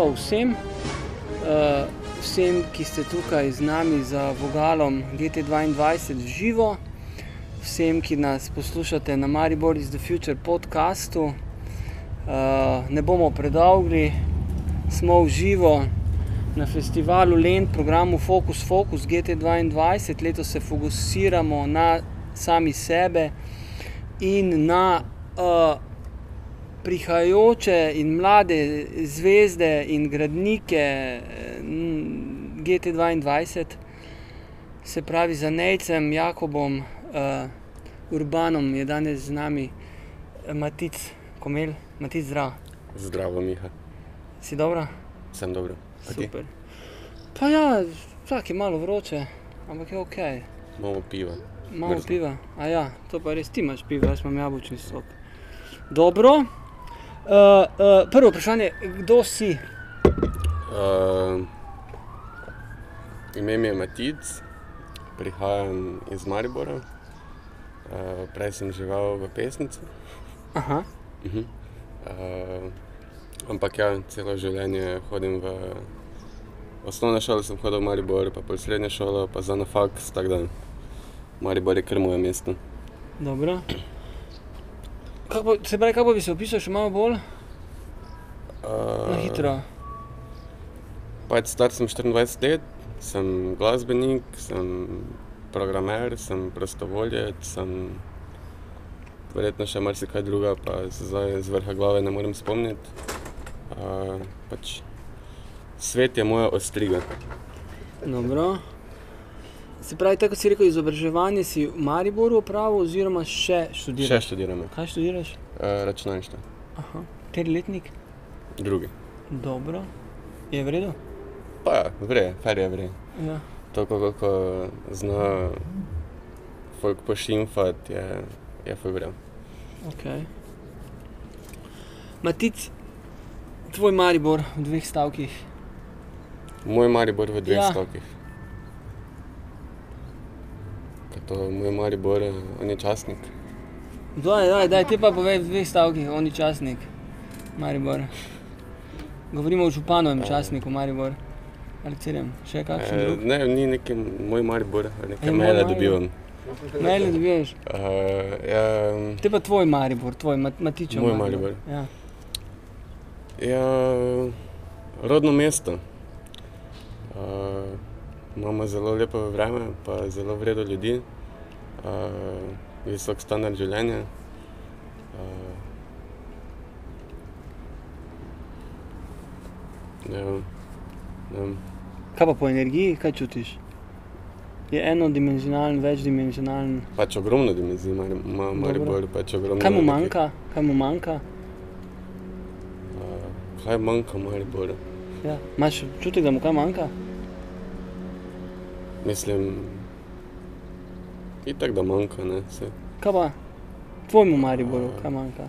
zdravo vsem, uh, vsem, ki ste tukaj z nami za vogalom GT2 v živo, vsem, ki nas poslušate na Maribor is the Future podkastu. Uh, ne bomo predolgi, smo v živo na festivalu Lend, programu Focus Focus GT2, letos se fokusiramo na sami sebe in na uh, prihajajoče in mlade zvezde in gradnike GT2, se pravi za Nejcem, Jakobom, uh, Urbanom je danes z nami, Matic, Komel, Matic zdrav. Zdravo, Miha. Si dobro? Sem dobro. Super. Pa ja, vsak je malo vroče, ampak je ok. Malo piva. Malo Mrzlo. piva. A ja, to pa res ti imaš pivo, jaz imam jabolčni sok. Dobro. Uh, uh, prvo vprašanje, kdo si? Uh, ime mi je Matic, prihajam iz Maribora. Uh, prej sem živel v Pesnici. Aha. Uh -huh. uh, ampak ja, celo življenje hodim v osnovno šolo, sem hodil v Maribor, pa pol srednjo šolo, pa za na faks, tako da Maribor je kar moje mesto. Dobro. Kako, se pravi, kako bi se opisal še malo bolj Uh, na hitro? Pač star sem 24 let, sem glasbenik, sem programer, sem prostovoljec, sem verjetno še marsikaj druga, pa se zdaj z vrha glave ne morem spomniti. Uh, pač svet je moja ostriga. Dobro. Se pravi, tako si rekel, izobraževanje si v Mariboru opravil, oziroma še Še študiraš? študiram, Kaj študiraš? uh, računalništvo, Aha. Kateri letnik? drugi. Dobro. Je v redu? Pa ja, vre, fer je vre. Ja. Toliko, koliko zna folk pošimfati, je, je ful vre. Okay. Matic, tvoj Maribor v dveh stavkih. Moj Maribor v dveh Ja. ja. stavkih. To moj Maribor, eh, on je časnik. Daj, daj, daj, ti pa povej v dveh stavkih, on je časnik, Maribor. Govorimo o županovem Ja. časniku Maribor. Ali cerem, še kakšen Eh, drug? ne, ni neki moj Maribor, Je nekaj mele dobivam. Mail dobiš. Uh, ja, Te pa tvoj Maribor, tvoj mat matičev Moj Maribor. Ja. ja, rodno mesto. Uh, imamo zelo lepo vreme, pa zelo vredo ljudi, uh, visok standard življenja. Uh, ja, ne vem. Kaj pa po energiji, kaj čutiš? Je enodimenzionalen, večdimenzionalen. Pač ogromno dimenzij ima, ima Maribor, pač ogromno. Kaj mu manjka? Kaj mu manjka? Uh, kaj manjka Mariboru? Ja. Imaš občutek, da mu kaj manjka? Mislim, itak da manjka, ne, se. Kaj pa tvojemu Mariboru, kaj manjka?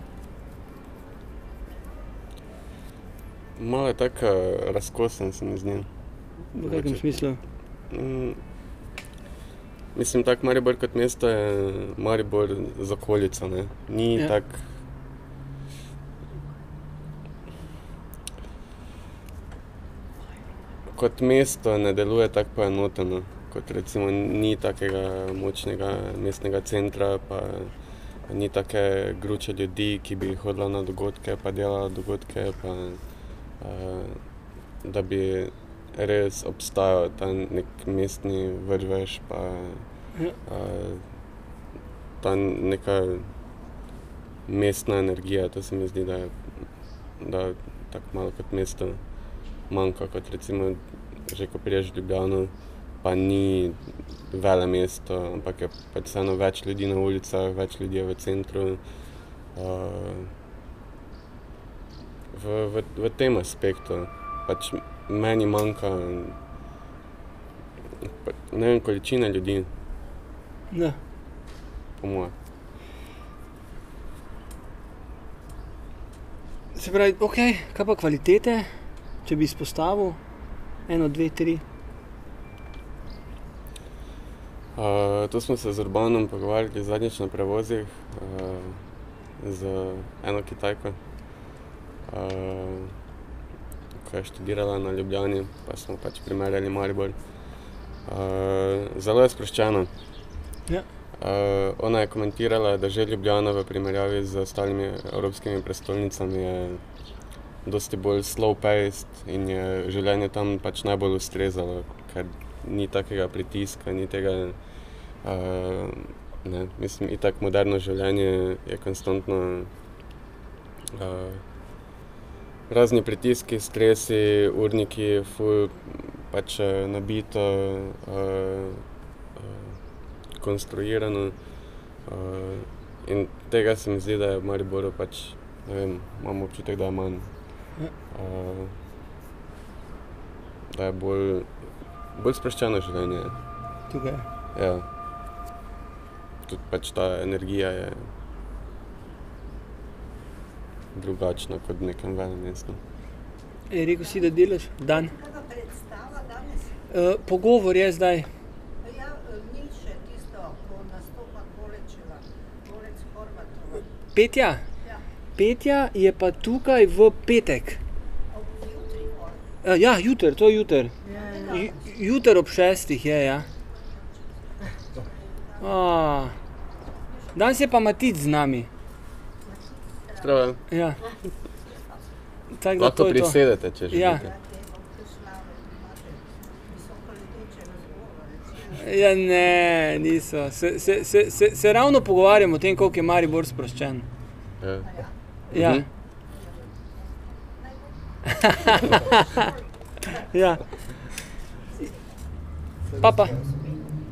Malo je tako razkosen, se mi zdi. V kakšnem smislu? Mm, mislim, tako Maribor kot mesto je Maribor z okolico, ne. Ni Ja. ja. tako. Kot mesto ne deluje tako poenoteno, kot recimo ni takega močnega mestnega centra, pa ni take gruče ljudi, ki bi hodila na dogodke, pa delala dogodke, pa uh, da bi res obstajal ta nek mestni vrvež, pa uh, ta neka mestna energija, to se mi zdi, da, je- da tako malo kot mesto manjka, kot recimo, že ko priješ v Ljubljano, pa ni vele mesto, ampak je pač vseeno več ljudi na ulicah, več ljudi je v centru. Uh, v, v, v tem aspektu pač meni manjka pa, ne vem, količina ljudi, Ja. po mojem. Se pravi, ok, kaj pa kvalitete, če bi izpostavil eno, dve, tri. Uh, to smo se z Urbanom pogovarjali zadnjič na prevozih uh, z eno Kitajko. Uh, ko je študirala na Ljubljani, pa smo pač primerjali Maribor. Uh, zelo je sproščena. Ja. Uh, ona je komentirala, da že Ljubljana v primerjavi z ostalimi evropskimi prestolnicami je dosti bolj slow-paced in je življenje tam pač najbolj ustrezalo, ker ni takega pritiska, ni tega. Uh, ne, mislim, itak moderno življenje je konstantno. Uh, razni pritiski, stresi, urniki, ful, pač nabito, uh, uh, konstruirano. Uh, in tega se mi zdi, da je v Mariboru pač, ne vem, imam občutek, da je manj. Uh, da je bolj, bolj sproščeno življenje. Tukaj. Ja. Tudi pač ta energija je drugačna kot v nekem velikem mestu. Je rekel si, da delaš dan? Kakšna predstava danes? Uh, pogovor je zdaj. Ja, Milše, tisto, ko nastopa Kolečeva, Kolec Horvatova. Petja. Ja. Petja je pa tukaj v petek. Ob jutri. Uh, ja, jutr, to je jutr. Ju- Jutr ob šestih je. Ja. A, danes je pa Matic z nami. Prav, Ja. Tako da lahko to je to. prisedete, če želite. Ja. Ja, te te slave imate visokoleteče razgovore. Ja, ne, niso. Se, se, se, se, se ravno pogovarjamo o tem, koliko je Maribor sproščen. Ja. Ja. Mhm. ja. Papa,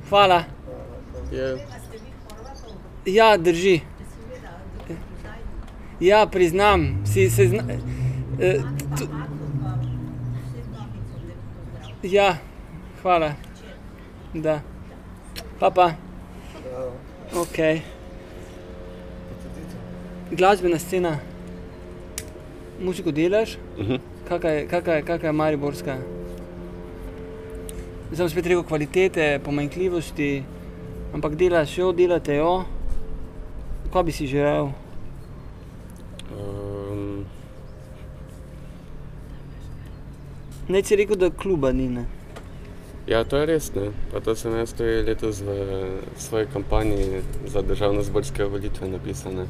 hvala. Je, A ste vi Horvatov? Ja, drži. Ja, priznam, si se zna. Pa pozdrav. ja, hvala. Da. Papa. Ok. Glasbena scena. Muziko delaš? Mhm. Kakaj je, kakaj je, kakaj je Mariborska? Zdaj spet rekel kvalitete, pomanjkljivosti, ampak delaš jo, delate jo. Kaj bi si želel? Um, Ne si rekel, da kluba ni. Ne? ja, to je res. Ne? Pa to sem jaz tudi letos v svoji kampanji za državno-zborske volitve napisal. ne.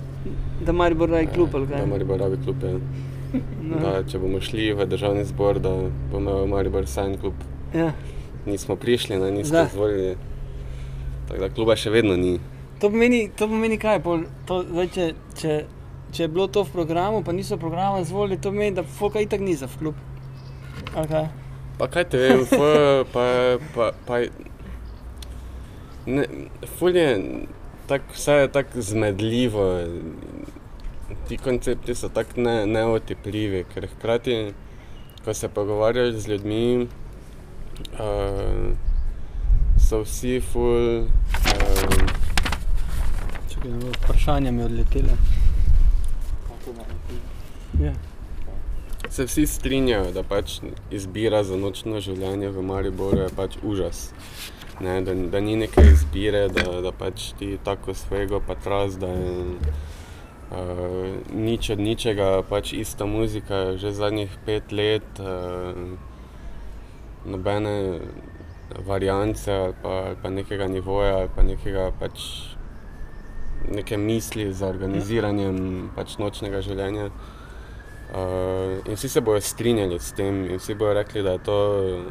Da Maribor raj klub ali Da kaj? Maribor rabi klub. Ja. No. Da, če bomo šli v državni zbor, da bomo imeli Maribor sajn klub. Ja. Nismo prišli, ne, nismo Da. izvolili. Tako da kluba še vedno ni. To pomeni, to pomeni kaj? Pol, to, zdaj, če, če, če je bilo to v programu, pa niso programa zvolili, to pomeni, da Foka itak ni za klub. Kaj? Pa kaj te vem, ful, pa, pa, pa ne, ful je tako, vse je tako zmedljivo. Ti koncepti so tako ne, neotipljivi, ker hkrati, ko se pogovarjaš z ljudmi, uh, so vsi ful. Uh, Čakaj, no, vprašanja mi odletele. Ja. se vsi strinjajo, da pač izbira za nočno življenje v Mariboru je pač užas. Ne, da, da ni neke izbire, da, da pač ti tako svojega patras, da je uh, nič od ničega, pač ista muzika že zadnjih pet let, uh, nobene variance ali pa, ali pa nekega nivoja ali pa nekega pač neke misli za organiziranjem pač nočnega življenja. Uh, in vsi se bodo strinjali s tem, in vsi bodo rekli, da je to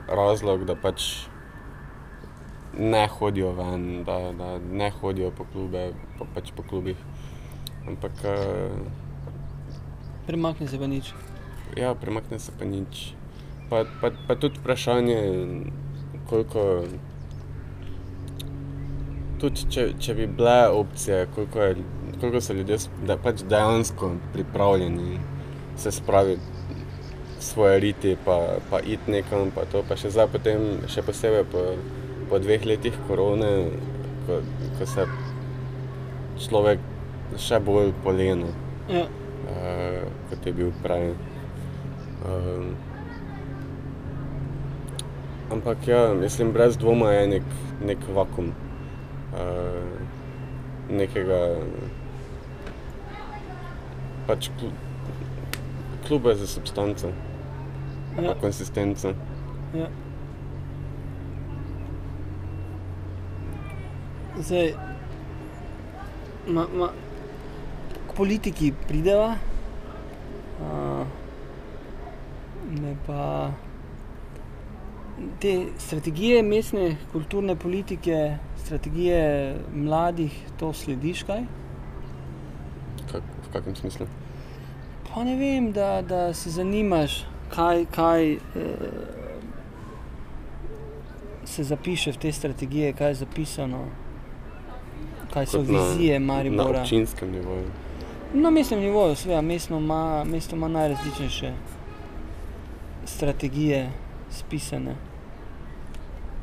razlog, da pač ne hodijo ven, da, da ne hodijo po, klube, po, pač po klubih. Ampak uh, Premakni se pa nič. ja, premakne se pa nič. Pa, pa, pa tudi vprašanje, koliko. Tudi če, če bi bile opcije, koliko, je, koliko so ljudje da, pač dejansko pripravljeni se spraviti svoje riti, pa, pa iti nekam, pa to pa še zdaj, potem, še posebej po, po dveh letih korone, ko, ko se človek še bolj poleno, Ja. uh, kot je bil prej. Um, ampak ja, mislim, brez dvoma je nek, nek vakum. Uh, nekega pač klu, kluba za substanco. Ja. pa konsistenca. Ja. Zdaj, ma, ma, k politiki prideva, uh, ne pa te strategije mestne kulturne politike, strategije mladih, to slediš kaj? Kak, v kakem smislu? Pa ne vem, da, da se zanimaš, kaj, kaj eh, se zapiše v te strategije, kaj je zapisano, kaj so Kot na- vizije Na Maribora. občinskem nivoju. Na mestnem nivoju, seveda, mesto ima, mesto ima najrazličnejše strategije spisane.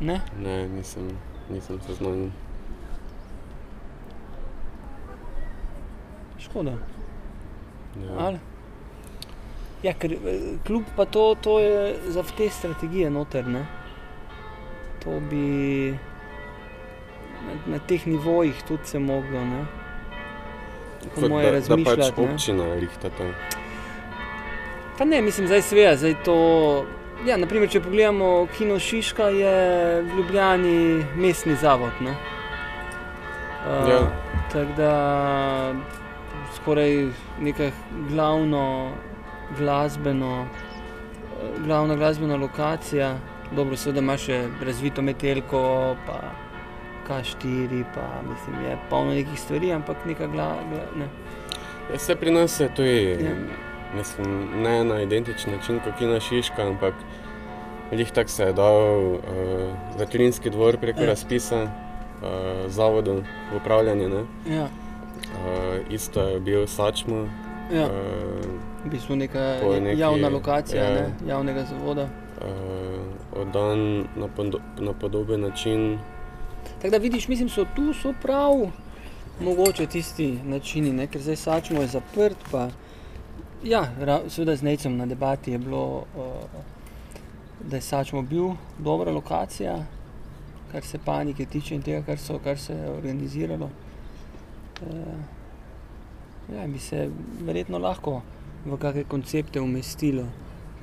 Ne? Ne, nisem, nisem seznanjen. Škoda. Ja. Ali? Ja, ker eh, kljub pa to, to je za te strategije noter. Ne? To bi na, na teh nivojih tudi se moglo. Ne? Po Kot moje da, da pač občina rihta to. Pa ne, mislim, zdaj seveda, zdaj to. Ja, naprimer, če pogledamo Kino Šiška, je v Ljubljani mestni zavod. Ne? Uh, Ja. Tako da skoraj neka glavno glasbeno, eh, glavna glasbena lokacija. Dobro, seveda imaš še razvito metelko, pa K4, pa mislim, je polno nekih stvari, ampak neka gla, gla, ne. Ja, Vse pri nas je tudi, Ja. Mislim, ne na identičen način kot Kina Šiška, ampak lih tak se je dal uh, Latrinski dvor preko Ja. razpisa uh, zavodu v upravljanje. Ne? Ja, Uh, isto je bil Sačmo. ja. Uh, V bistvu neka neki- javna lokacija ja. ne, javnega zavoda. uh, oddan na, podo na podoben način. Tako da vidiš, mislim, so tu so prav mogoče tisti načini, ne? ker zdaj Sačmo je zaprt. Pa, ja, seveda z Necem na debati je bilo, uh, da je Sačmo bil dobra lokacija, kar se panike tiče in tega, kar, so, kar se je organiziralo. Uh, ja, bi se verjetno lahko v kakšne koncepte umestilo,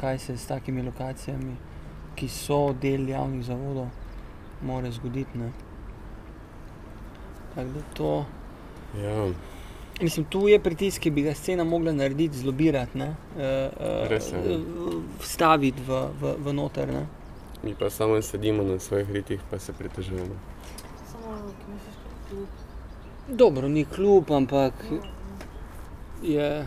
kaj se s takimi lokacijami, ki so del javnih zavodov, more zgoditi. Ne? Tako da to, Ja, mislim, tu je pritisk, ki bi ga scena mogla narediti, zlobirati, ne, uh, je. uh, vstaviti v, v, v noter. Ne. mi pa samo sedimo na svojih ritih, pa se pritožujemo. Samo misliš, klub. Dobro, ni klub, ampak je.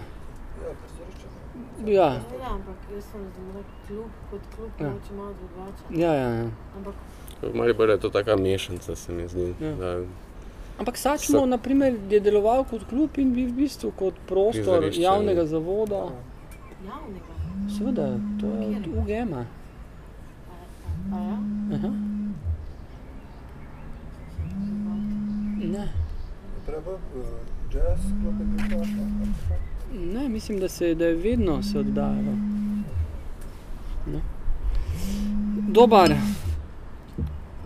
Ja, Ja, ampak jaz sem razumela klub kot klub, Ja. malo drugače. ja, ja, ja. Ampak V Mariboru je to taka mešanca, se mi zdi. Ja. Da, Ampak Sačmo Sa- naprimer, je deloval kot klub in bi v bistvu kot prostor Prizorišče. javnega zavoda. javnega. Seveda, to je od? UGM-a. Ja? Aha. Ne, Treba uh, jazz, klopet in tako. ne, mislim, da, se, da je vedno se oddajalo. Ne. Dobar.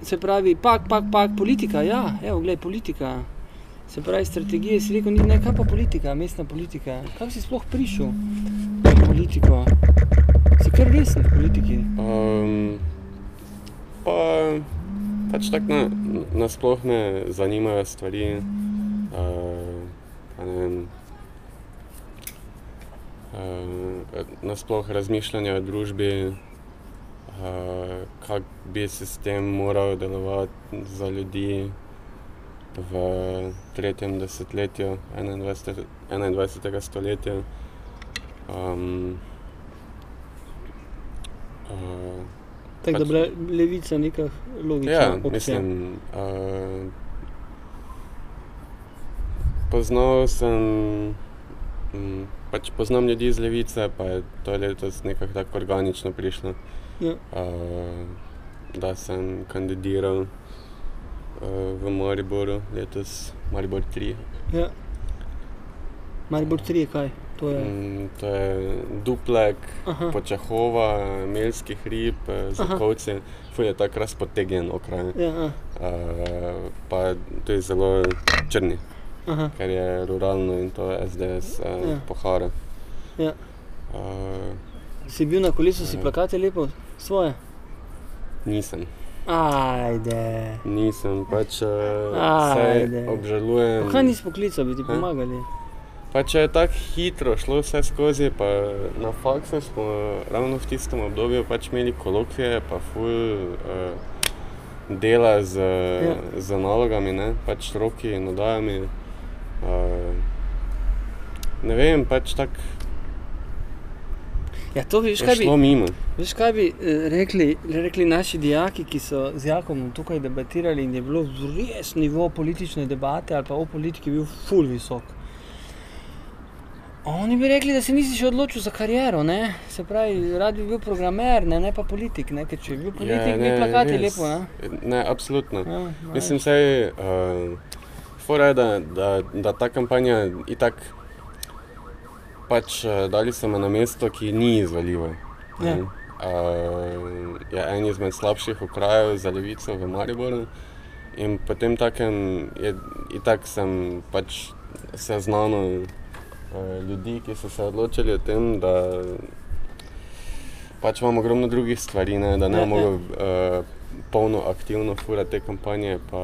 Se pravi, pak, pak, pak, politika, ja, evo, gledaj, politika. Se pravi, strategije, si rekel, ne, kaj pa politika, mestna politika. Kako si sploh prišel v politiko? Si kar resen v politiki. Um, pa pač tako na, nasploh me zanimajo stvari, uh, ne vem, uh, nasploh razmišljanje o družbi, kako bi sistem moral delovati za ljudi v tretjem desetletju 21. 21. stoletja. Um, uh, Tako da Pač- bila levica neka logična Ja, opcija. mislim, uh, poznal sem, um, pač poznam ljudi iz Levice, pa je to letos nekako tako organično prišlo, Ja. uh, da sem kandidiral uh, v Mariboru letos, Maribor 3. Ja. Maribor 3 je kaj? To je. Mm, to je duplek, Aha. počahova, melski hrib, zakovci, ful je tako razpotegnjen okraj. Ja, Uh, pa to je zelo črni, aha. ker je ruralno in to SDS uh, Ja. pohara. Ja. Uh, Si bil na kolesu, si Ja. plakate lepo svoje? Nisem. Ajde. Nisem, pač uh, Ajde. obžalujem. Kaj nisi poklical, bi ti pomagali? Pa če je tako hitro šlo vse skozi, pa na faksu smo ravno v tistem obdobju pač imeli kolokvije, pa ful uh, dela z, Ja. z nalogami, ne? pač roki in oddajami. Uh, ne vem, pač tako Ja, to kaj bi, šlo mimo. veš, kaj bi eh, rekli, rekli naši dijaki, ki so z Jakom tukaj debatirali in je bilo res nivo politične debate ali pa o politiki bil ful visok. Oni bi rekli, da se nisi še odločil za kariero, ne? se pravi, rad bi bil programer, ne, ne pa politik, ne? ker če bi bil politik, bi plakati res. lepo. Ne? Ne, absolutno. Ja, Mislim, sej, uh, fora je, da, da, da ta kampanja itak pač uh, dali so me na mesto, ki ni izvaljivo. Ja. ne. Uh, je en izmed slabših okrajev za levico v Mariboru. In potem takem, je, itak sem pač seznanil uh, ljudi, ki so se odločili o tem, da pač imam ogromno drugih stvari, ne, da ne Ja, ja. bom mogel uh, polno aktivno furati te kampanje, pa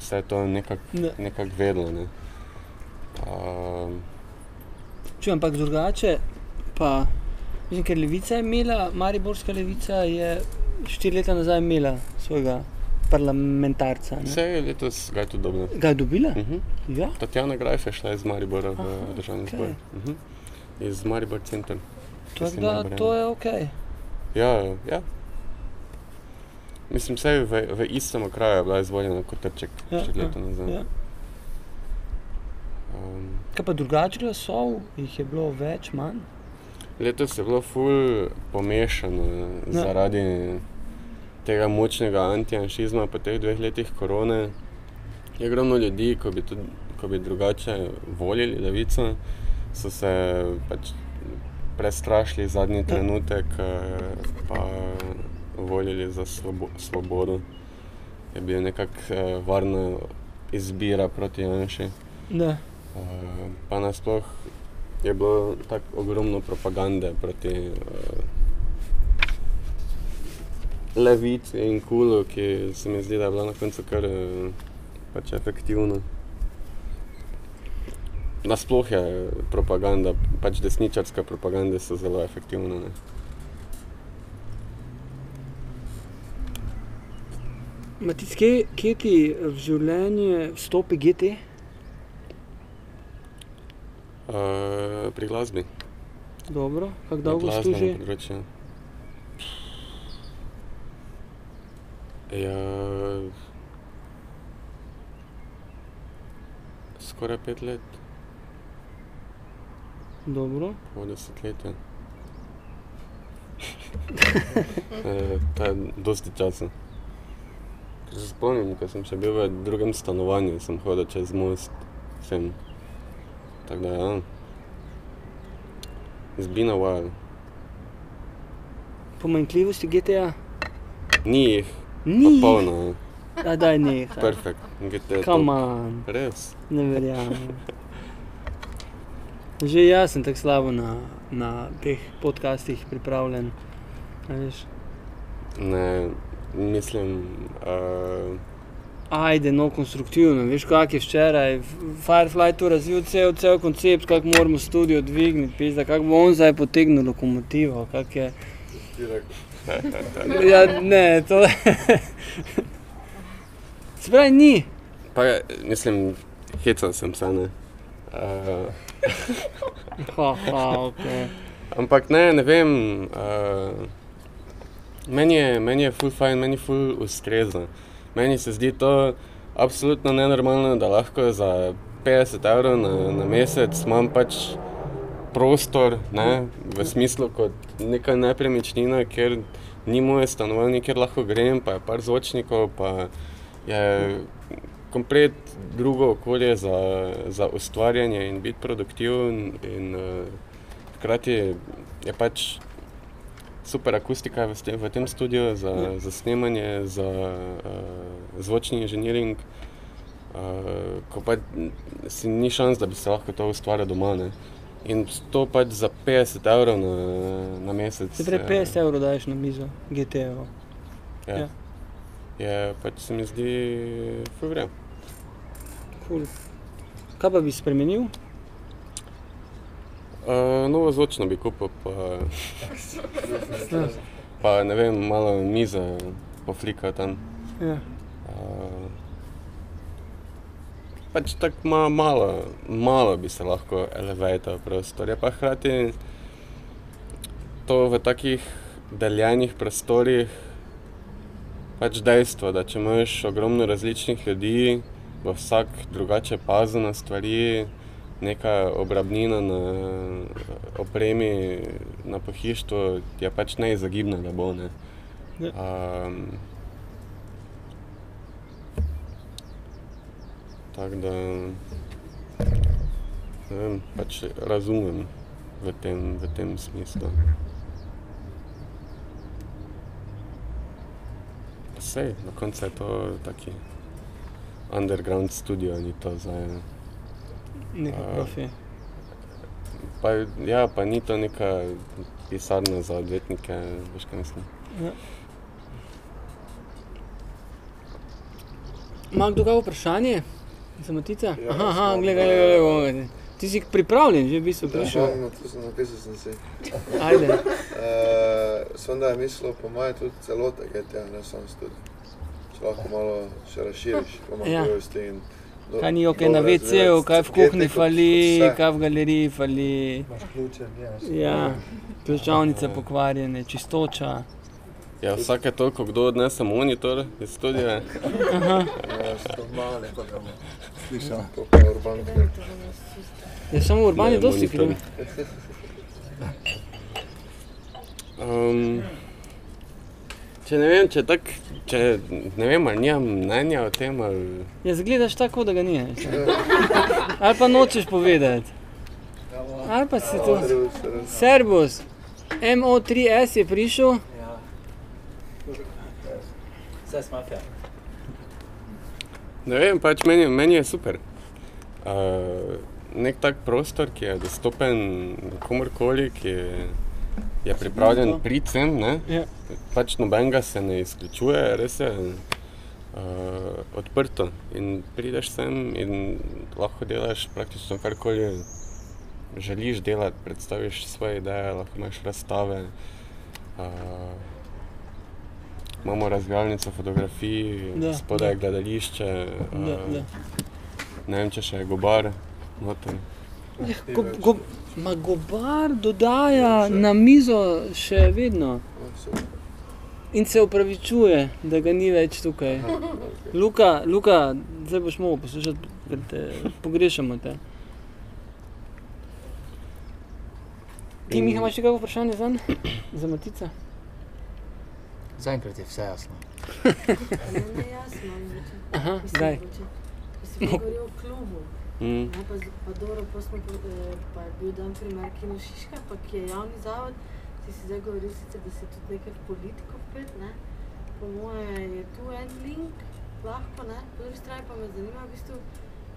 vse je to nekako Ne. nekak vedlo. Ne. Uh, Če ampak drugače, pa mislim, ker levica je imela, Mariborska levica je štiri leta nazaj imela svojega parlamentarca. ne. vse je letos ga je tudi dobro. Ga je dobila? Uh -huh. Ja. Tatjana Grajf je šla iz Maribora v državni okej. zbor. Uh -huh. Iz Maribor center. Tako Mislim, da da to je ok. Ja, ja. Mislim, vse v, v istem okraju je bila izvoljena kot Trček Ja, štiri ja, leta nazaj. Ja. Um, Kaj pa drugače glasov, jih je bilo več, manj? letos je bilo ful pomešano Ja. zaradi tega močnega antijanšizma po teh dveh letih korone. Je ogromno ljudi, ko bi, tudi, ko bi drugače volili levico, so se pač prestrašili zadnji trenutek, eh, pa volili za slobo, svobodo. Je bil nekako eh, varna izbira proti Janši. Ne. Uh, pa nasploh je bilo tako ogromno propagande proti uh, levici in kulu, ki se mi zdi, da je bila na koncu kar uh, pač efektivna. Nasploh je propaganda, pač desničarska propaganda so zelo efektivne. Ne? Matic, kje, kje ti v življenje vstopi GT? Uh, pri glasbi. Dobro, kako dolgo glasbenem služi? področju. Ja, skoraj pet let, Dobro. pol desetletja. Eh, to je dosti časa. Se spomnim, ko sem še bil v drugem stanovanju, sem hodil čez most, sem. Tako da, ja. It's been a while. Pomanjkljivosti GTA? Ni jih, Ni. popolno. A daj ne. Perfekt, GT je Come on, Res. ne verjamem. Že jaz sem tako slabo na, na teh podcastih pripravljen. a veš. Ne, mislim, uh, Ajde, no, konstruktivno. Veš, kak je včeraj Firefly to razvil cel, cel koncept, kako moramo studio dvigniti, pizda, kako bo on zdaj potegnil lokomotivo, kak je. Ja, ne, to Se pravi, ni. pa je- mislim, hecal sem se, ne. Uh, Ha, ha, ok. ampak ne, ne vem, uh, meni je, meni je full fajn, meni full ustreza. Meni se zdi to absolutno nenormalno, da lahko za 50 evrov na, na mesec imam pač prostor, ne, v smislu kot neka nepremičnina, kjer ni moje stanovanje, kjer lahko grem, pa je par zvočnikov, pa je komplet drugo okolje za, za ustvarjanje in biti produktiven. In, uh, hkrati je pač super akustika v, ste, v tem studiu za, Ja. za snemanje, za uh, zvočni inženiring. Uh, ko pa si ni šans, da bi se lahko to ustvarjal doma. Ne. In to pač za 50 evrov na, na mesec. Se pravi, je- 50 evrov daš na mizo, GTO. Ja. Ja. Je pač se mi zdi fevre. Cool. Kaj pa bi spremenil? Uh, novo zvočno bi kupil, pa, pa ne vem, malo mize poflika tam. Ja. Uh, pač tako ma, malo, malo bi se lahko elevator prostor. Je pa hkrati to v takih deljenih prostorih pač dejstvo, da če imaš ogromno različnih ljudi, bo vsak drugače pazil na stvari, neka obrabnina na opremi, na pohištvu je pač neizogibna, da bo. Ne. Um, Tako da vem, pač razumem v tem, v tem smislu. Sej, na koncu je to taki underground studio, ni to zdaj. Neka A. profi. Pa, ja, pa ni to neka pisarna za odvetnike, veš kaj mislim. Ja. Ima kdo kakšno vprašanje? Za Matica? Ja, aha, aha gledaj, gledaj, gledaj. Ti si pripravljen, že v bistvu prišel. Ja, no, to sem napisal sem si. Ajde. Uh, sem da je mislil, po mojem, tudi celota GTA, ne samo studio. Če lahko malo še razširiš, Ja. pomagajosti in Kaj ni ok, na WC-ju, razvijati kaj v kuhinji fali, kaj v galeriji fali. Imaš ključe. Ja, ključavnice pokvarjene, čistoča. Ja, vsake toliko kdo odnese monitor iz studia. Aha. Ja, slišal. kraj. Je samo urban je dosti kriv. Um, če ne vem, če tak, če ne vem, ali nimam mnenja o tem, ali Ja, zgledaš tako, da ga ni. Ali pa nočeš povedati. Ali pa si to. Servus, MO3S je prišel. Ja. Vse smafja. ne vem, pač meni, meni je super. Uh, nek tak prostor, ki je dostopen komorkoli, ki je, je pripravljen priti sem, ne? Ja. pač nobenega se ne izključuje, res je uh, odprto. In prideš sem in lahko delaš praktično karkoli želiš delati, predstaviš svoje ideje, lahko imaš razstave. Uh, imamo razgrajalnico fotografij, Da, spodaj je da. gledališče, uh, Da, da. ne vem, če še je gobar. Noter. Go, go, ma gobar dodaja na mizo še vedno in se upravičuje, da ga ni več tukaj. Luka, Luka zdaj boš mogel poslušati, ker te pogrešamo. Te. Ti, In- Miha, imaš še kakšno vprašanje za, za Matica? Zaenkrat je vse jasno. Ne, jasno, mogoče. Aha, Mislim. Mislim, govoril o klubu. Mm. Ne, pa, pa dobro, pa, smo, eh, pa je bil dan primer Kino Šiška, pa ki je javni zavod. Ti si zdaj govoril sicer, da si tudi nekaj politiko vpet, ne. Po moje je tu en link, lahko, ne. Po drugi strani pa me zanima, v bistvu,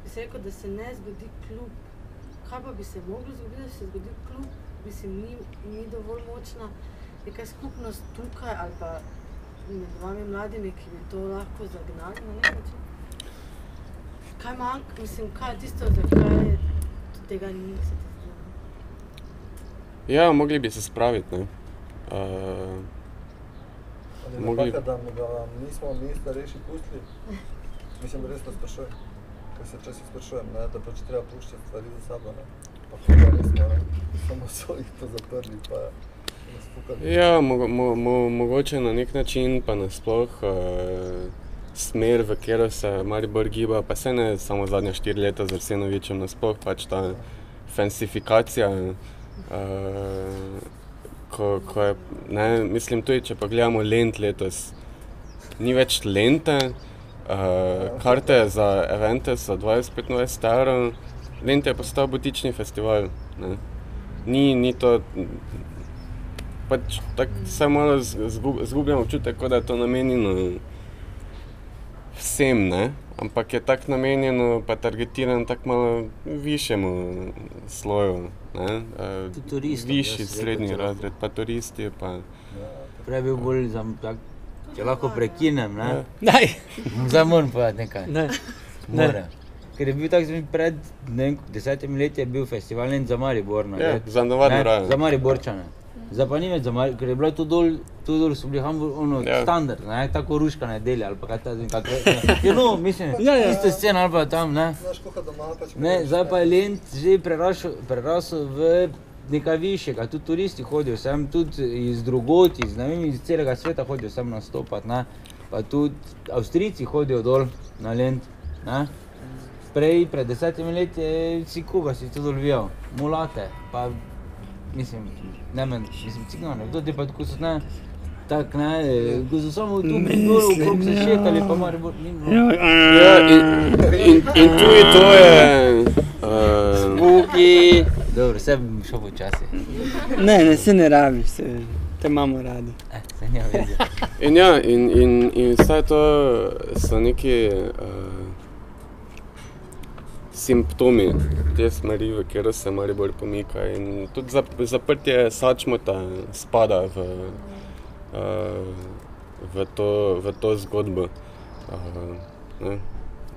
bi se rekel, da se ne zgodi klub. Kaj pa bi se moglo zgoditi, da se zgodi klub? Mislim, ni, ni dovolj močna neka skupnost tukaj ali pa med vami mladimi, ki bi to lahko zagnali na nek način. Kaj manjka, mislim, kaj je tisto, zakaj tega ni, se ti zdi? Ja, mogli bi se spraviti. Ne? Uh, Mogli- napaka, da ga nismo mi starejši pustili? Mislim, resno sprašujem. Ker se včasih sprašujem, ne, da pač treba puščati stvari za sabo. Ne. Pa hoda nismo, ne. samo so jih to zaprli, pa ja, mo, mo, mo, mogoče na nek način, pa nasploh uh, smer, v katero se Maribor giba, pa se ne samo zadnja štiri leta z Arsenovičem, nasploh pač ta fensifikacija. Uh, ko, ko je, ne, mislim, tudi če pogledamo lent letos, ni več lente, uh, karte za evente so 20-25 evrov, lente je postal butični festival. Ne. Ni, ni to, pač tako se malo zgu- zgubljam občutek, kot da je to namenjeno vsem, ne? ampak je tako namenjeno, pa targetirano tako malo višjemu sloju. Ne? Tudi turistom, Višji, srednji razred, pa turisti. Pa, Ja, Prej bil bolj za tak, če lahko prekinem, Ja. ne? Daj, Zdaj moram povedati nekaj. ne. Moram. Ker je bil tak zvin pred ne vem, desetimi leti je bil festival ne, za Maribor. no, Ja, ne. za Ne, rajo. Za Mariborčane. Zdaj pa ni več ker je bilo tu dol, tu dol so bili Hamburg, ono, Ja. ja. standard, ne, tako ruška nedelja ali pa kaj ta zvin, kako je. No, mislim, Ja, ja. ista scena ali pa tam, ne. Znaš, koliko doma pač Ne, zdaj pa je Lent že prerašel, prerasel v nekaj višjega, tudi turisti hodijo sem, tudi iz drugot, iz, ne vem, iz celega sveta hodijo sem nastopati, ne. Pa tudi Avstrijci hodijo dol na Lent, ne. Prej, pred desetimi leti je si koga si to dol vijal, mulate, pa mislim, ne men, mislim, cigane, kdo ti pa tako so, ne, tak ne, eh, ko so samo tu dol okrog se šetali, pa Maribor ni bilo. Ja, in, in, in tudi to je. Uh, Buki. Dobro, vse bi šel počasi. Ne, ne, se ne rabiš, se, te imamo radi. Eh, se nima veze. in ja, in, in, in vse to so neki uh, simptomi te smeri, v katero se Maribor pomika. In tudi zap, zaprtje Sačmota spada v, uh, v, to, v to zgodbo. Ne.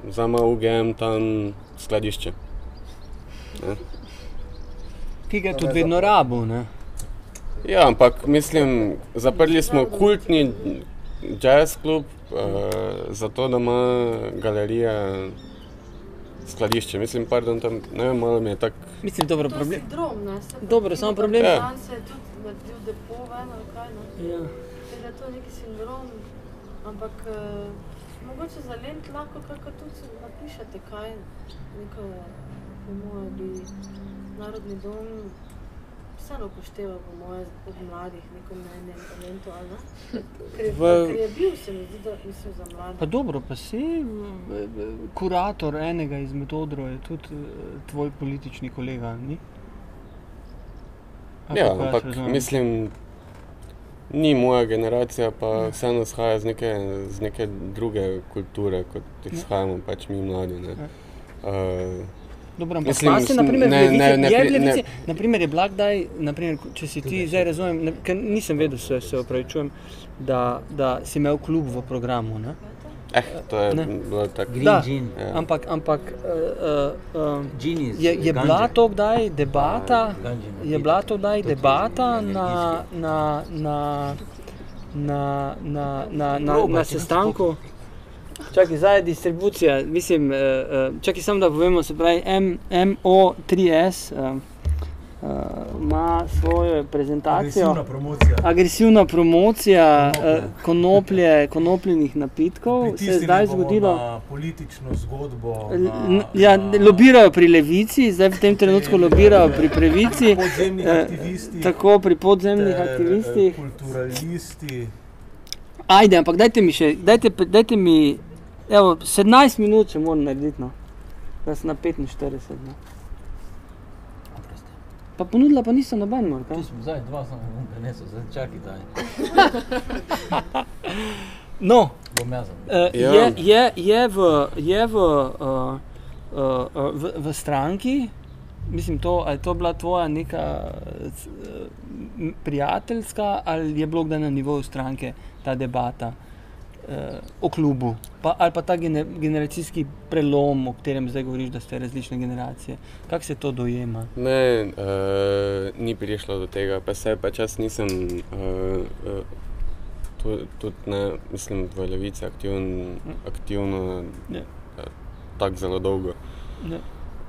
Zdaj ima UGM tam skladišče. Ne. Ki ga tudi vedno rabo, ne? Ja, ampak mislim, zaprli smo kultni jazz klub, uh, zato da ima galerija skladišče. Mislim, pardon, tam, ne vem, malo mi je tako. Mislim, dobro, To je problem. sindrom, ne? Se Dobro, samo problem- pa Ja. Se je tudi naredil depo ven ali kaj, ne? Ja. Tako da je to neki sindrom, ampak uh, mogoče za lent lahko kako tudi napišete, kaj neko, po moje bi Narodni dom vseeno upošteval, po moje, od mladih, neko mnenje o lentu, ali ne? Ker V- ker je bil, se mi zdi, da mislim za mlade. Pa dobro, pa si kurator enega izmed odrov je tudi eh, tvoj politični kolega, ni? Ali Ja, ampak mislim, ni moja generacija, pa vseeno izhaja z neke, z neke druge kulture, kot izhajamo pač mi mladi. Ne. Uh, Dobro, ampak Mislim, pa se, naprimer, ne- ne- ne je v ne- Levici, naprimer, je kdaj, naprimer, če si ti zdaj razumem, ne, ker nisem vedel, se, se opravičujem, da, da si imel klub v programu, ne? eh, to je Ne. bilo tako. Da. Gin. Ja. Ampak, ampak uh, uh, um, Gin iz je, je bila to kdaj debata, Ganje je bila to kdaj debata na, na, na, na, na, na, na, na če ne sestanku? Čakaj, zdaj je distribucija, mislim, uh, uh, čakaj samo da povemo, se pravi M- MO3S uh, uh, ima svojo prezentacijo. promocija. Agresivna promocija Konoplje. uh, konoplje, konopljenih napitkov se je zdaj zgodilo. Na politično zgodbo. Na, n- Ja, lobirajo pri levici, zdaj v tem trenutku lobirajo pri pravici, eh, tako pri podzemnih ter, eh, aktivistih. Kulturalisti. Ajde, ampak dajte mi še, dajte, dajte mi, evo, 17 minut če moram narediti, no. Da sem na 45. No. Pa ponudila pa nisem noben, Tu kaj? smo zdaj, dva sem vam prinesel, zdaj čakaj, daj. No, Bom jaz. Uh, je, je, je v, je v, uh, uh, v, v stranki, mislim, to, ali je to bila tvoja neka uh, prijateljska, ali je bilo kdaj na nivoju stranke ta debata o klubu, pa, ali pa ta gene, generacijski prelom, o katerem zdaj govoriš, da ste različne generacije. Kako se to dojema? Ne, uh, ni prišlo do tega, pa se pač jaz nisem, uh, uh, tudi, tudi ne, mislim, v levici aktivn, aktivno Ja. uh, tako zelo dolgo. Ja.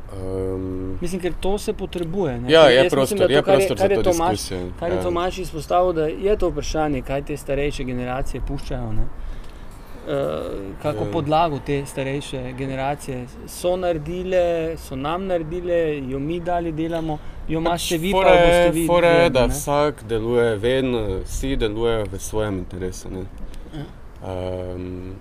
Um, Mislim, ker to se potrebuje. ne. ja, Ker je jaz mislim, prostor, da je to, kar prostor kar za to Tomaž- diskusijo. Kar je ja. Tomaš izpostavil, da je to vprašanje, kaj te starejše generacije puščajo. Ne? Uh, kako Ja. podlago te starejše generacije so naredile, so nam naredile, jo mi dali delamo, jo imate vi, pa Fora jo je- boste vi. je, vedno, da ne. vsak deluje vedno, vsi delujejo v svojem interesu. Ne? Um,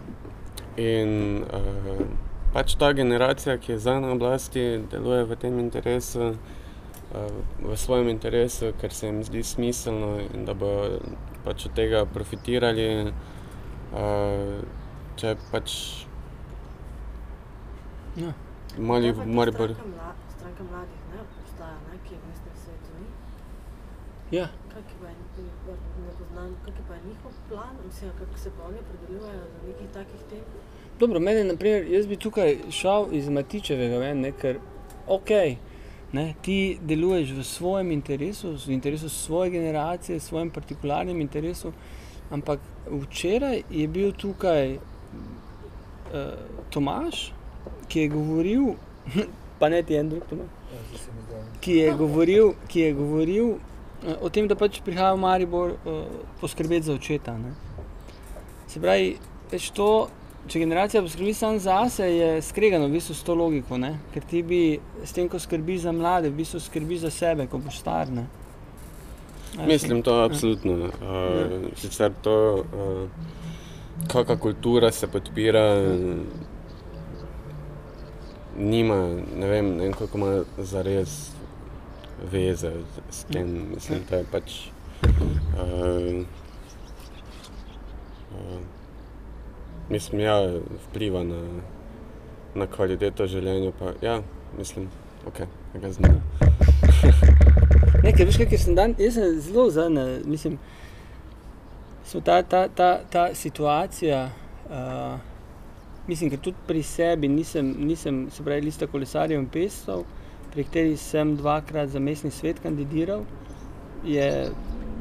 in uh, pač ta generacija, ki je zdaj na oblasti, deluje v tem interesu, uh, v svojem interesu, ker se jim zdi smiselno in da bo pač od tega profitirali. Uh, če pač Ja. Mali, ta Maribor. Stranka, mla, stranka mladih ne obstaja, ne, ki je v mestnem svetu ni. Ja. Kak je pa, ne poznam, kak je pa njihov plan, mislim, kako se pa oni opredeljujejo do nekih takih tem. Dobro, mene, naprimer, jaz bi tukaj šel iz Matičevega ven, ne, ker ok, ne, ti deluješ v svojem interesu, v interesu svoje generacije, v svojem partikularnem interesu, ampak včeraj je bil tukaj uh, Tomaš, ki je govoril, pa ne ti en drug Tomaš, Ja, zdaj. ki je govoril, ki je govoril eh, o tem, da pač prihaja v Maribor uh, poskrbeti za očeta. Ne. Se pravi, več to, če generacija poskrbi samo zase, je skregano v bistvu s to logiko, ne? ker ti bi s tem, ko skrbi za mlade, v bistvu skrbi za sebe, ko boš star. Ne? Mislim, to absolutno. Uh, sicer to, uh, kakšna kultura se podpira, nima, ne vem, ne vem koliko ima zares veze s tem. Mislim, da je pač. Uh, uh, mislim, ja, vpliva na, na kvaliteto življenja. Pa, ja, mislim, ok, ga znam. Ne, ker veš, kaj sem dan, jaz sem zelo zadnji, mislim, so ta, ta, ta, ta situacija, uh, mislim, ker tudi pri sebi nisem, nisem se pravi, lista kolesarjev in pestov, pri kateri sem dvakrat za mestni svet kandidiral, je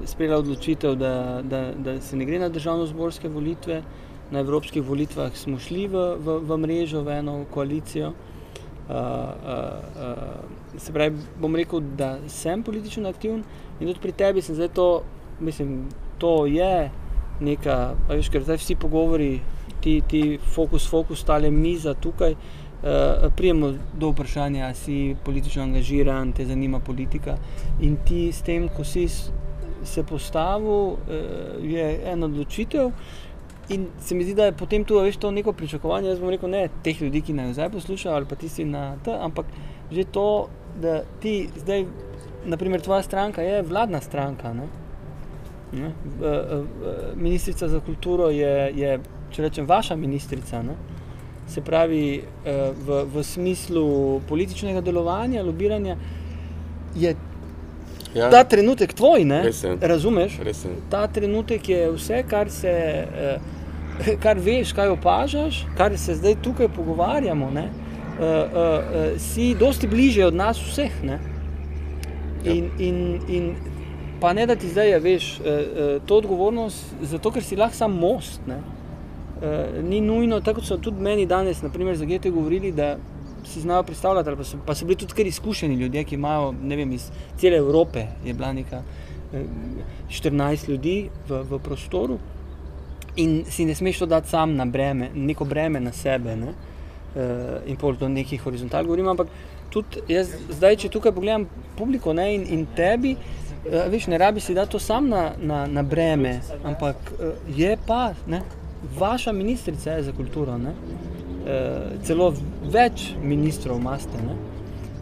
sprejela odločitev, da, da, da se ne gre na državno-zborske volitve, na evropskih volitvah smo šli v, v, v mrežo, v eno koalicijo. Uh, uh, uh, se pravi, bom rekel, da sem politično aktiven in tudi pri tebi sem zdaj to, mislim, to je neka, veš, ker zdaj vsi pogovori, ti, ti fokus, fokus, tale miza tukaj, uh, prijemo do vprašanja, a si politično angažiran, te zanima politika in ti s tem, ko si se postavil, uh, je ena odločitev. In se mi zdi, da je potem tu veš, to neko pričakovanje. Jaz bom rekel, ne teh ljudi, ki naj zdaj poslušajo, ali pa tisti na T, ampak že to, da ti zdaj, naprimer, tvoja stranka je vladna stranka. Ne? Ne? V- v- Ministrica za kulturo je, je če rečem, vaša ministrica. Ne? Se pravi, eh, v, v smislu političnega delovanja, lobiranja, je Ja, ta trenutek tvoj, ne? Res je. razumeš? res je. ta trenutek je vse, kar, se, eh, kar veš, kaj opažaš, kar se zdaj tukaj pogovarjamo. Ne, eh, eh, eh, si dosti bližje od nas vseh. Ne. Ja. In, in, in pa ne da ti zdaj, a veš, eh, eh, to odgovornost, zato ker si lahko sam most. Ne. Eh, ni nujno, tako so tudi meni danes, naprimer, za GT govorili, da si znajo predstavljati, pa so, pa so bili tudi kar izkušeni ljudje, ki imajo, ne vem, iz cele Evrope je bila neka eh, 14 ljudi v, v prostoru in si ne smeš to dati sam na breme, neko breme na sebe. Ne? Uh, in pol do nekih horizontal govorim, ampak tudi jaz zdaj, če tukaj pogledam publiko ne, in, in tebi, uh, veš, ne rabi si dati to sam na, na, na breme, ampak uh, je pa ne, vaša ministrica je za kulturo, ne, uh, celo več ministrov imate.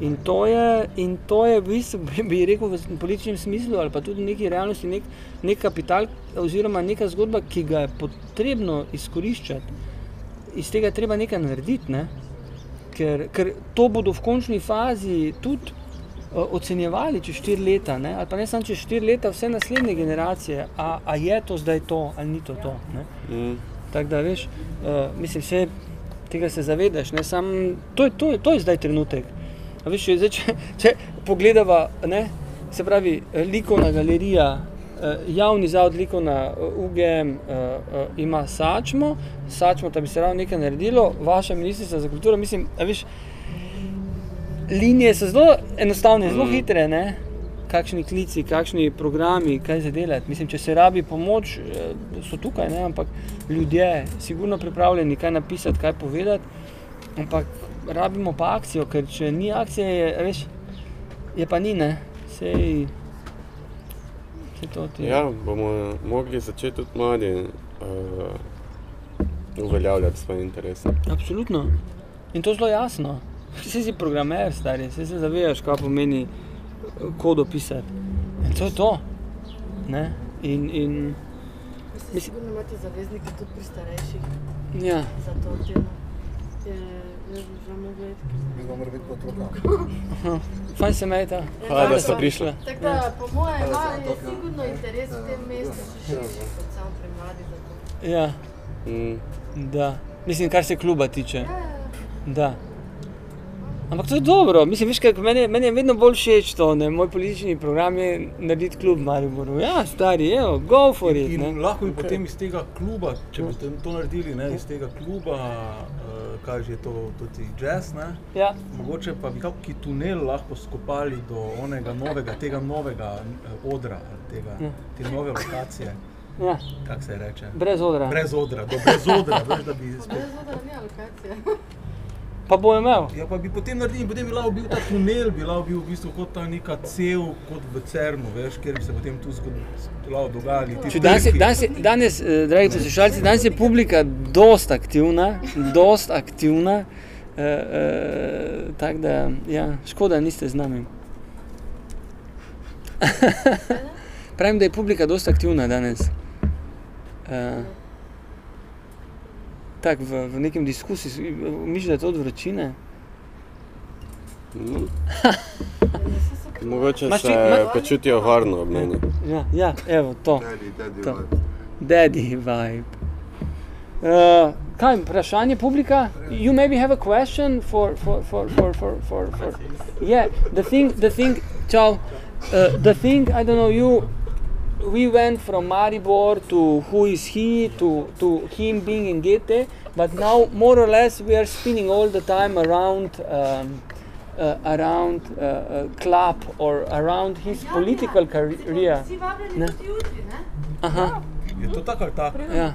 In to je, in to je v bistvu, bi- rekel, v političnem smislu ali pa tudi v neki realnosti nek, nek kapital oziroma neka zgodba, ki ga je potrebno izkoriščati. Iz tega je treba nekaj narediti, ne? ker, ker to bodo v končni fazi tudi ocenjevali čez štiri leta, ne? ali pa ne samo čez štiri leta, vse naslednje generacije, a, a je to zdaj to ali ni to to. Ne? Mm. Tako da veš, uh, mislim, vse tega se zavedaš. Ne, sam, to, je, to, je, to je zdaj trenutek. A Veš, zdaj, če, če pogledava, ne, se pravi, likovna galerija, eh, javni zavod likovna eh, UGM eh, ima Sačmo, Sačmo, da bi se ravno nekaj naredilo, vaša ministrica za kulturo, mislim, a veš, linije so zelo enostavne, zelo Mm. hitre, ne. Kakšni klici, kakšni programi, kaj za delati. Mislim, če se rabi pomoč, so tukaj, ne? ampak ljudje, sigurno pripravljeni, kaj napisati, kaj povedati. Ampak rabimo pa akcijo, ker če ni akcije, je, veš, je pa ni, ne. Sej, sej to ti Ja, bomo mogli začeti tudi mladi uh, uveljavljati svoje interese. Absolutno. In to zelo jasno. Vsi si programer, stari, vsi se zavedaš, kaj pomeni eh, kodo pisati. In to je to. Ne? In, in Mislim, sigurno imate zaveznike tudi pri starejših ja, za to temo. je, Mi smo morali biti pod rokami. Fajn se mejta. Hvala, da ste Ja, prišli. Tako da, po mojem, je ja. sigurno interes v tem mestu še širši kot samo premladi za to. Ja, Mm. da. Mislim, kar se kluba tiče. Ja, ja, ja. Da. Ampak to je dobro, mislim, veš, kaj, meni, meni je vedno bolj všeč to, ne, moj politični program je narediti klub v Mariboru. Ja, stari, evo, go for it. In Ne. lahko bi potem iz tega kluba, če bi to naredili, ne, iz tega kluba, uh, kaj že je to, tudi jazz, ne, Ja, mogoče pa bi kakšen tunel lahko skopali do onega novega, tega novega eh, odra, tega, Ja. te nove lokacije, ja, kako se reče. brez odra. Brez odra, do brez odra, veš, da bi Pa spet. brez odra ni alokacija. Pa bo imel. Ja, pa bi potem naredili, potem bi lahko bil ta tunel, bi lahko bil v bistvu kot ta neka cev, kot v Cernu, veš, kjer bi se potem tu zgod- lahko dogajali ti Če danes, danes, je- danes, eh, dragi poslušalci, danes je publika dost aktivna, dost aktivna. Uh, uh, Tako da, ja, škoda, niste z nami. Pravim, da je publika dost aktivna danes. Uh, Tako v, v nekem diskusiju, misliš, da je to od vročine? Mm. Mogoče Imaš ti- se ma- počutijo varno ob meni. Ja, ja evo to. Daddy, daddy, To. vibe. Daddy vibe. Uh, kaj, vprašanje publika? You maybe have a question for, for, for, for, for, for, for. Yeah, the thing, the thing, ciao. Uh, the thing, I don't know, you, we went from Maribor to who is he, to, to him being in Goethe, but now more or less we are spinning all the time around, um, uh, around uh, uh, club or around his political career. Vsi vabljeni Ne. Aha. Je to tako ali tako? Yeah.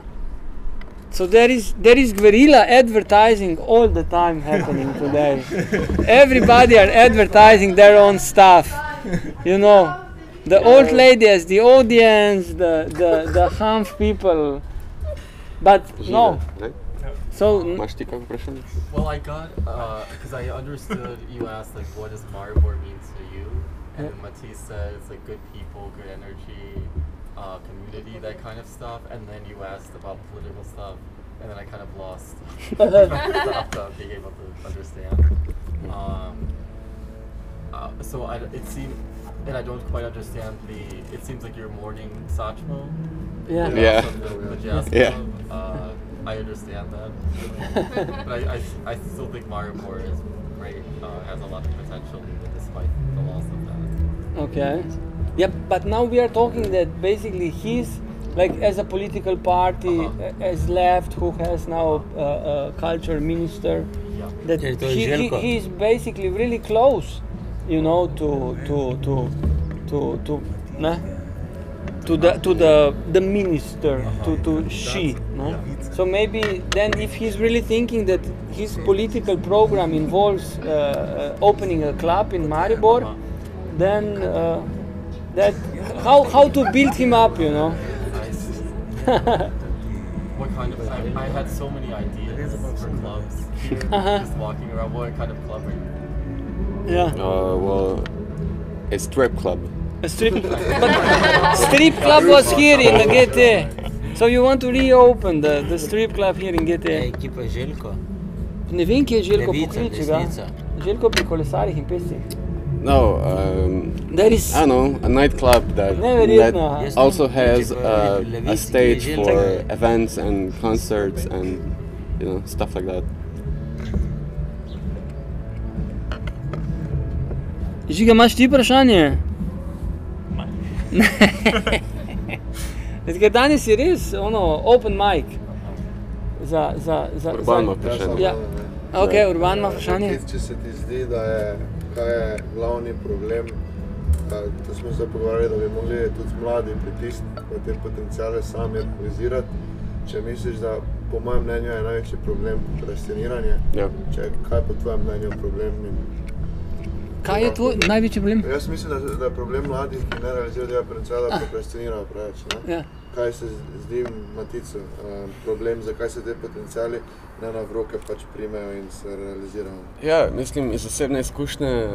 So there is there is guerrilla advertising all the time happening today. Everybody are advertising their own stuff. You know, the old ladies, the audience, the the the humph people. But no, so n- Imaš ti? Well, I got because I understood you asked like, what does Maribor mean to you? And then Matisse said it's like good people, good energy, uh, community, that kind of stuff. And then you asked about political stuff, and then I kind of lost stopped uh, being able to understand. Um, uh, so I, it seemed, and I don't quite understand the. It seems like you're mourning Sachmo. yeah. Yeah. The, the jazz Yeah. club. Uh, I understand that. but I, I, I still think Maribor is great, uh, has a lot of potential even despite the loss of that. Okay. Yeah, but now we are talking that basically he's like as a political party Uh-huh. uh, as left who has now uh, a culture minister. Yeah. that Yeah, he, he, he's basically really close, you know, to to to to to ne? to the to the the minister to to she. No? So maybe then if he's really thinking that his political program involves uh, uh, opening a club in Maribor, then uh, that how how to build him up, you know? I what kind of? I, I had so many ideas for clubs here, Uh-huh. just walking around. What kind of club are you? Yeah. Uh, well, a strip club. A strip, club. but strip club was here in GT. So you want to reopen the, the strip club here in Je GT? ekipa Željko. Ne vem, kje je Željko Levica, pokliči ga. desnica. Željko pri kolesarjih in pescih. No, um, There is, I don't know, a nightclub that, that also has Tipo, uh, a stage for events and concerts and you know stuff like that. Žiga, imaš ti vprašanje? Ker danes je res ono, open mic. Za, za, za, Urban ima za, vprašanje. Ja. Ok, urban ima vprašanje. Matic, Če se ti zdi, da je, kaj je glavni problem, a, to smo se pogovarjali, da bi mogli tudi mladi pritisniti te potencijale sami realizirati. Če misliš, da po mojem mnenju je največji problem prokrastiniranje, Ja. če, kaj po tvojem mnenju problem? In, Kaj je tvoj največji problem? jaz mislim, da, da je problem mladih, ki ne realizirajo tega potencijala, prokrastinirajo preveč. Ne? Ja. Kaj se zdi Maticu um, problem, zakaj se te potencijali ne na vroke pač primejo in se realizirajo? Ja, mislim, iz osebne izkušnje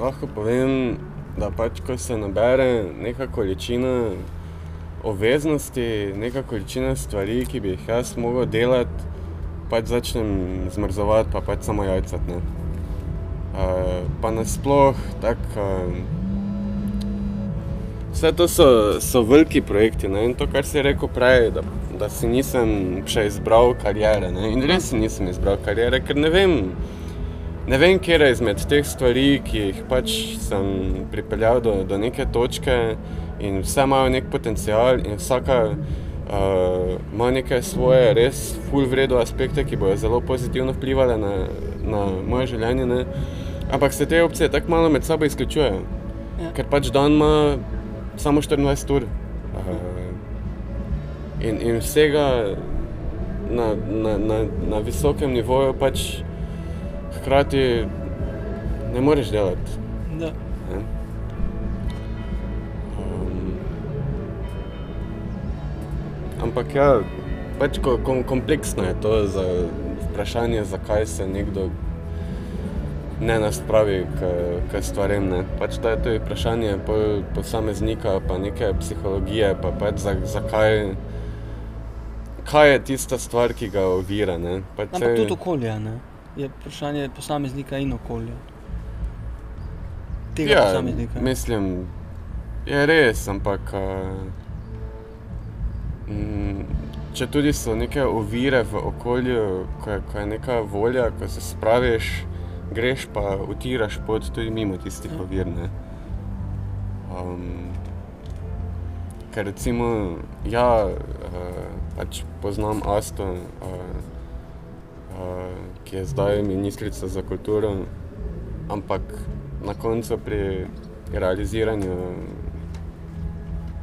lahko povem, da pač, ko se nabere neka količina obveznosti, neka količina stvari, ki bi jih jaz mogel delati pač začnem zmrzovati, pa pač samo jajcat. Ne. Uh, pa nasploh tako. Uh, Vse to so, so veliki projekti. Ne? In to, kar si rekel prej, da, da si nisem še izbral karijere. Ne? In res nisem izbral karijere, ker ne vem, ne vem, kje je izmed teh stvari, ki jih pač sem pripeljal do, do neke točke, in vse imajo nek potencial, in vsaka uh, ima neke svoje res full vredno aspekte, ki bodo zelo pozitivno vplivali na, na moje življenje. Ne? Ampak se te opcije tako malo med sabo izključujejo. Ja. Ker pač dan ima samo 24 ur. Uh, in, in vsega na, na, na, na visokem nivoju pač hkrati ne moreš delati. Da. Ne? Um, ampak ja, pač ko, kom, kompleksno je to za vprašanje, zakaj se nekdo ne naspravi k, k stvarem. Ne. Pač to je tudi vprašanje posameznika, pa neke psihologije, pa pač za, zakaj, kaj je tista stvar, ki ga ovira. Ne. Pač Ampak saj- tudi okolje ne? je vprašanje posameznika in okolja. Tega ja, posameznika. mislim, je res, ampak uh, mm, če tudi so neke ovire v okolju, ko je, ko je neka volja, ko se spraviš, greš pa utiraš pot tudi mimo tistih Ja. ovir. Um, ker recimo, ja, uh, pač poznam Asto, uh, uh, ki je zdaj ministrica za kulturo, ampak na koncu pri realiziranju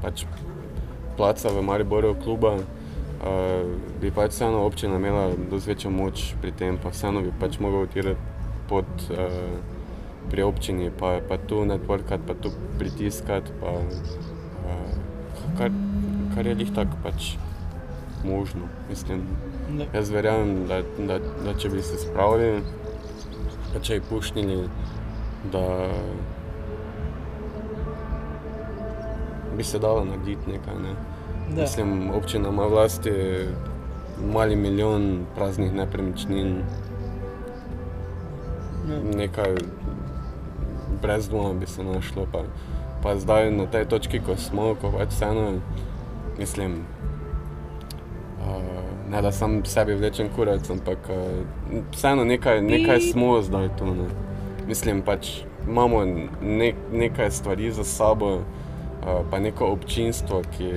pač placa v Mariboru kluba, uh, bi pač vseeno občina imela dosti večjo moč pri tem, pa vseeno bi pač mogel utirati pot uh, pri občini, pa, pa tu networkati, pa tu pritiskati, pa, uh, kar, kar je lih tako pač možno. Mislim. Jaz verjamem, da, da, da če bi se spravili, pa če bi pušnili, da bi se dalo narediti nekaj. Ne. Da. Mislim, občina ima vlasti mali milijon praznih nepremičnin, Ja. nekaj brez dvoma bi se našlo. Pa, pa zdaj na tej točki, ko smo, ko pač vseeno, mislim, uh, ne da sam sebi vlečem kurac, ampak uh, vseeno nekaj, nekaj smo zdaj tu. Ne. Mislim pač imamo nek, nekaj stvari za sabo, uh, pa neko občinstvo, ki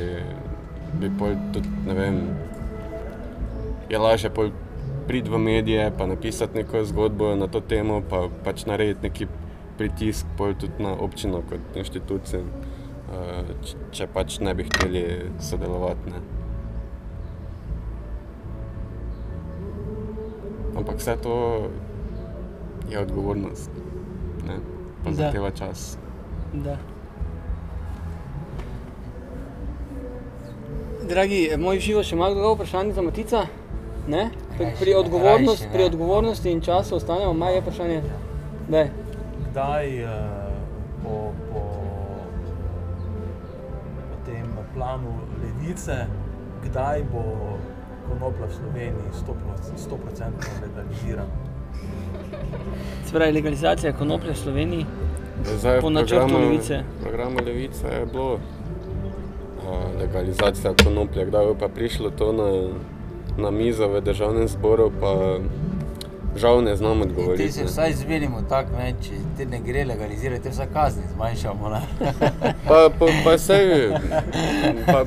bi pol tudi, ne vem, je lažje pol priti v medije, pa napisati neko zgodbo na to temo, pa pač narediti neki pritisk tudi na občino kot inštitucijo, uh, če, pač ne bi hteli sodelovati. Ne. Ampak vse to je odgovornost, ne? pa zahteva čas. Da. Dragi, eh, moj živo še ima kdo vprašanje za Matica? Ne? Pri, odgovornost, rajši pri odgovornosti in času ostanemo, maj je vprašanje. Daj. Kdaj uh, po, po, po tem planu levice, kdaj bo konoplja v Sloveniji 100% legalizirana? Se pravi, legalizacija konoplje v Sloveniji. Zdaj, Po načrtu programu- Levice. V programu Levice je bilo a, legalizacija konoplje, kdaj bo pa prišlo to na, na mizo v državnem zboru, pa žal ne znam Ti odgovoriti. se ne. vsaj zmenimo tako, ne, če te ne gre legalizirati, te vsaj kazni zmanjšamo. Pa, pa, pa sej, pa,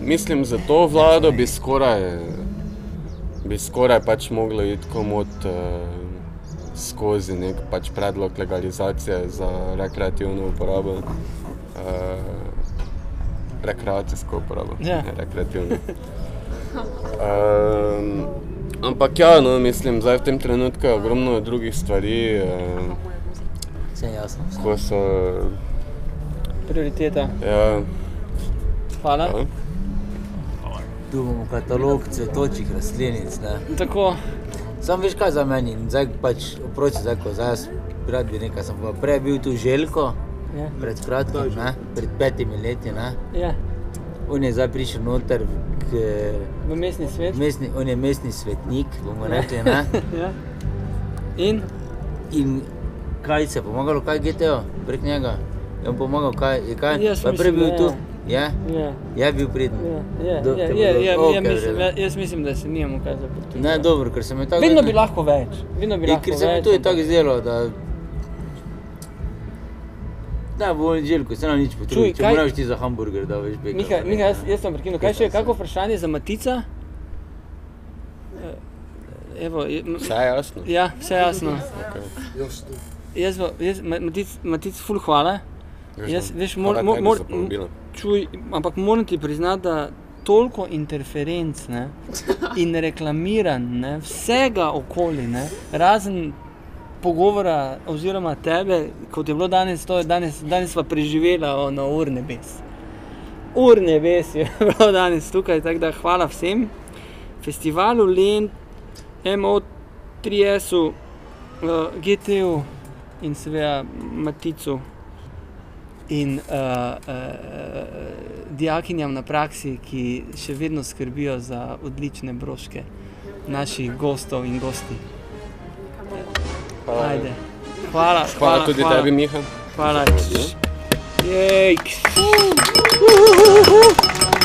mislim, za to vlado bi skoraj, bi skoraj pač moglo iti komod uh, skozi nek pač predlog legalizacije za rekreativno uporabo. Uh, rekreacijsko uporabo, Ja. ne rekreativno. Um, ampak ja, no, mislim, zdaj v tem trenutku je ogromno drugih stvari, uh, Vse je jasno. Vse. ko so. Prioriteta. Ja, Hvala. ja. Tu imamo katalog cvetočih rastlinic. Ne. Tako, Sam veš kaj za meni, zdaj pač oprosti, zdaj ko zdaj rad bi nekaj, sem pa prej bil tu Željko, ja. pred kratkim, ne, pred petimi leti, ne. ja. on je zdaj prišel noter, k, v mestni svet. mestni, on je mestni svetnik, bomo rekli, ne? Ja. In In kaj se je pomagalo, kaj GTO prek njega? Je on pomagal, kaj je kaj? Jaz Pa je prej bil da tu? Je? je. Je bil pridn. Ja, je, Do- je, je, bodo- je, je, okej, mislim, ja, jaz mislim, da se nimamo kaj zapreti. Ne, dobro, ker se mi tako... Vedno bi lahko več, vedno bi Ja, lahko ker se mi več. to je tako zdelo, da... Da, bo nedeljko, se nam nič potrudi. Če kaj- moraš ti za hamburger, da veš beka. Miha, Miha jaz, jaz sem prekinil. Kaj še je, kako vprašanje za Matica? Eh, Evo, je, m- Vse je jasno. ja, vse jasno. Okay. Jaz tu. Jaz, Matic, Matic, ful hvala. Jaz, veš, mor, Hvala mor, mor, čuj, ampak moram ti priznati, da toliko interferenc ne, in reklamiranj, ne, vsega okoli, ne, razen pogovora oziroma tebe, kot je bilo danes, to je danes, danes sva preživela na ur nebes. Ur nebes je bilo danes tukaj, tako da hvala vsem. Festivalu Lent, MO3S-u, uh, GT-u in seveda Maticu in uh, uh, dijakinjam na praksi, ki še vedno skrbijo za odlične broške naših gostov in gosti. Ajde. Hvala, hvala, hvala. tudi hvala. tebi, Miha. Hvala. Jejk. Uh, uh, uh, uh.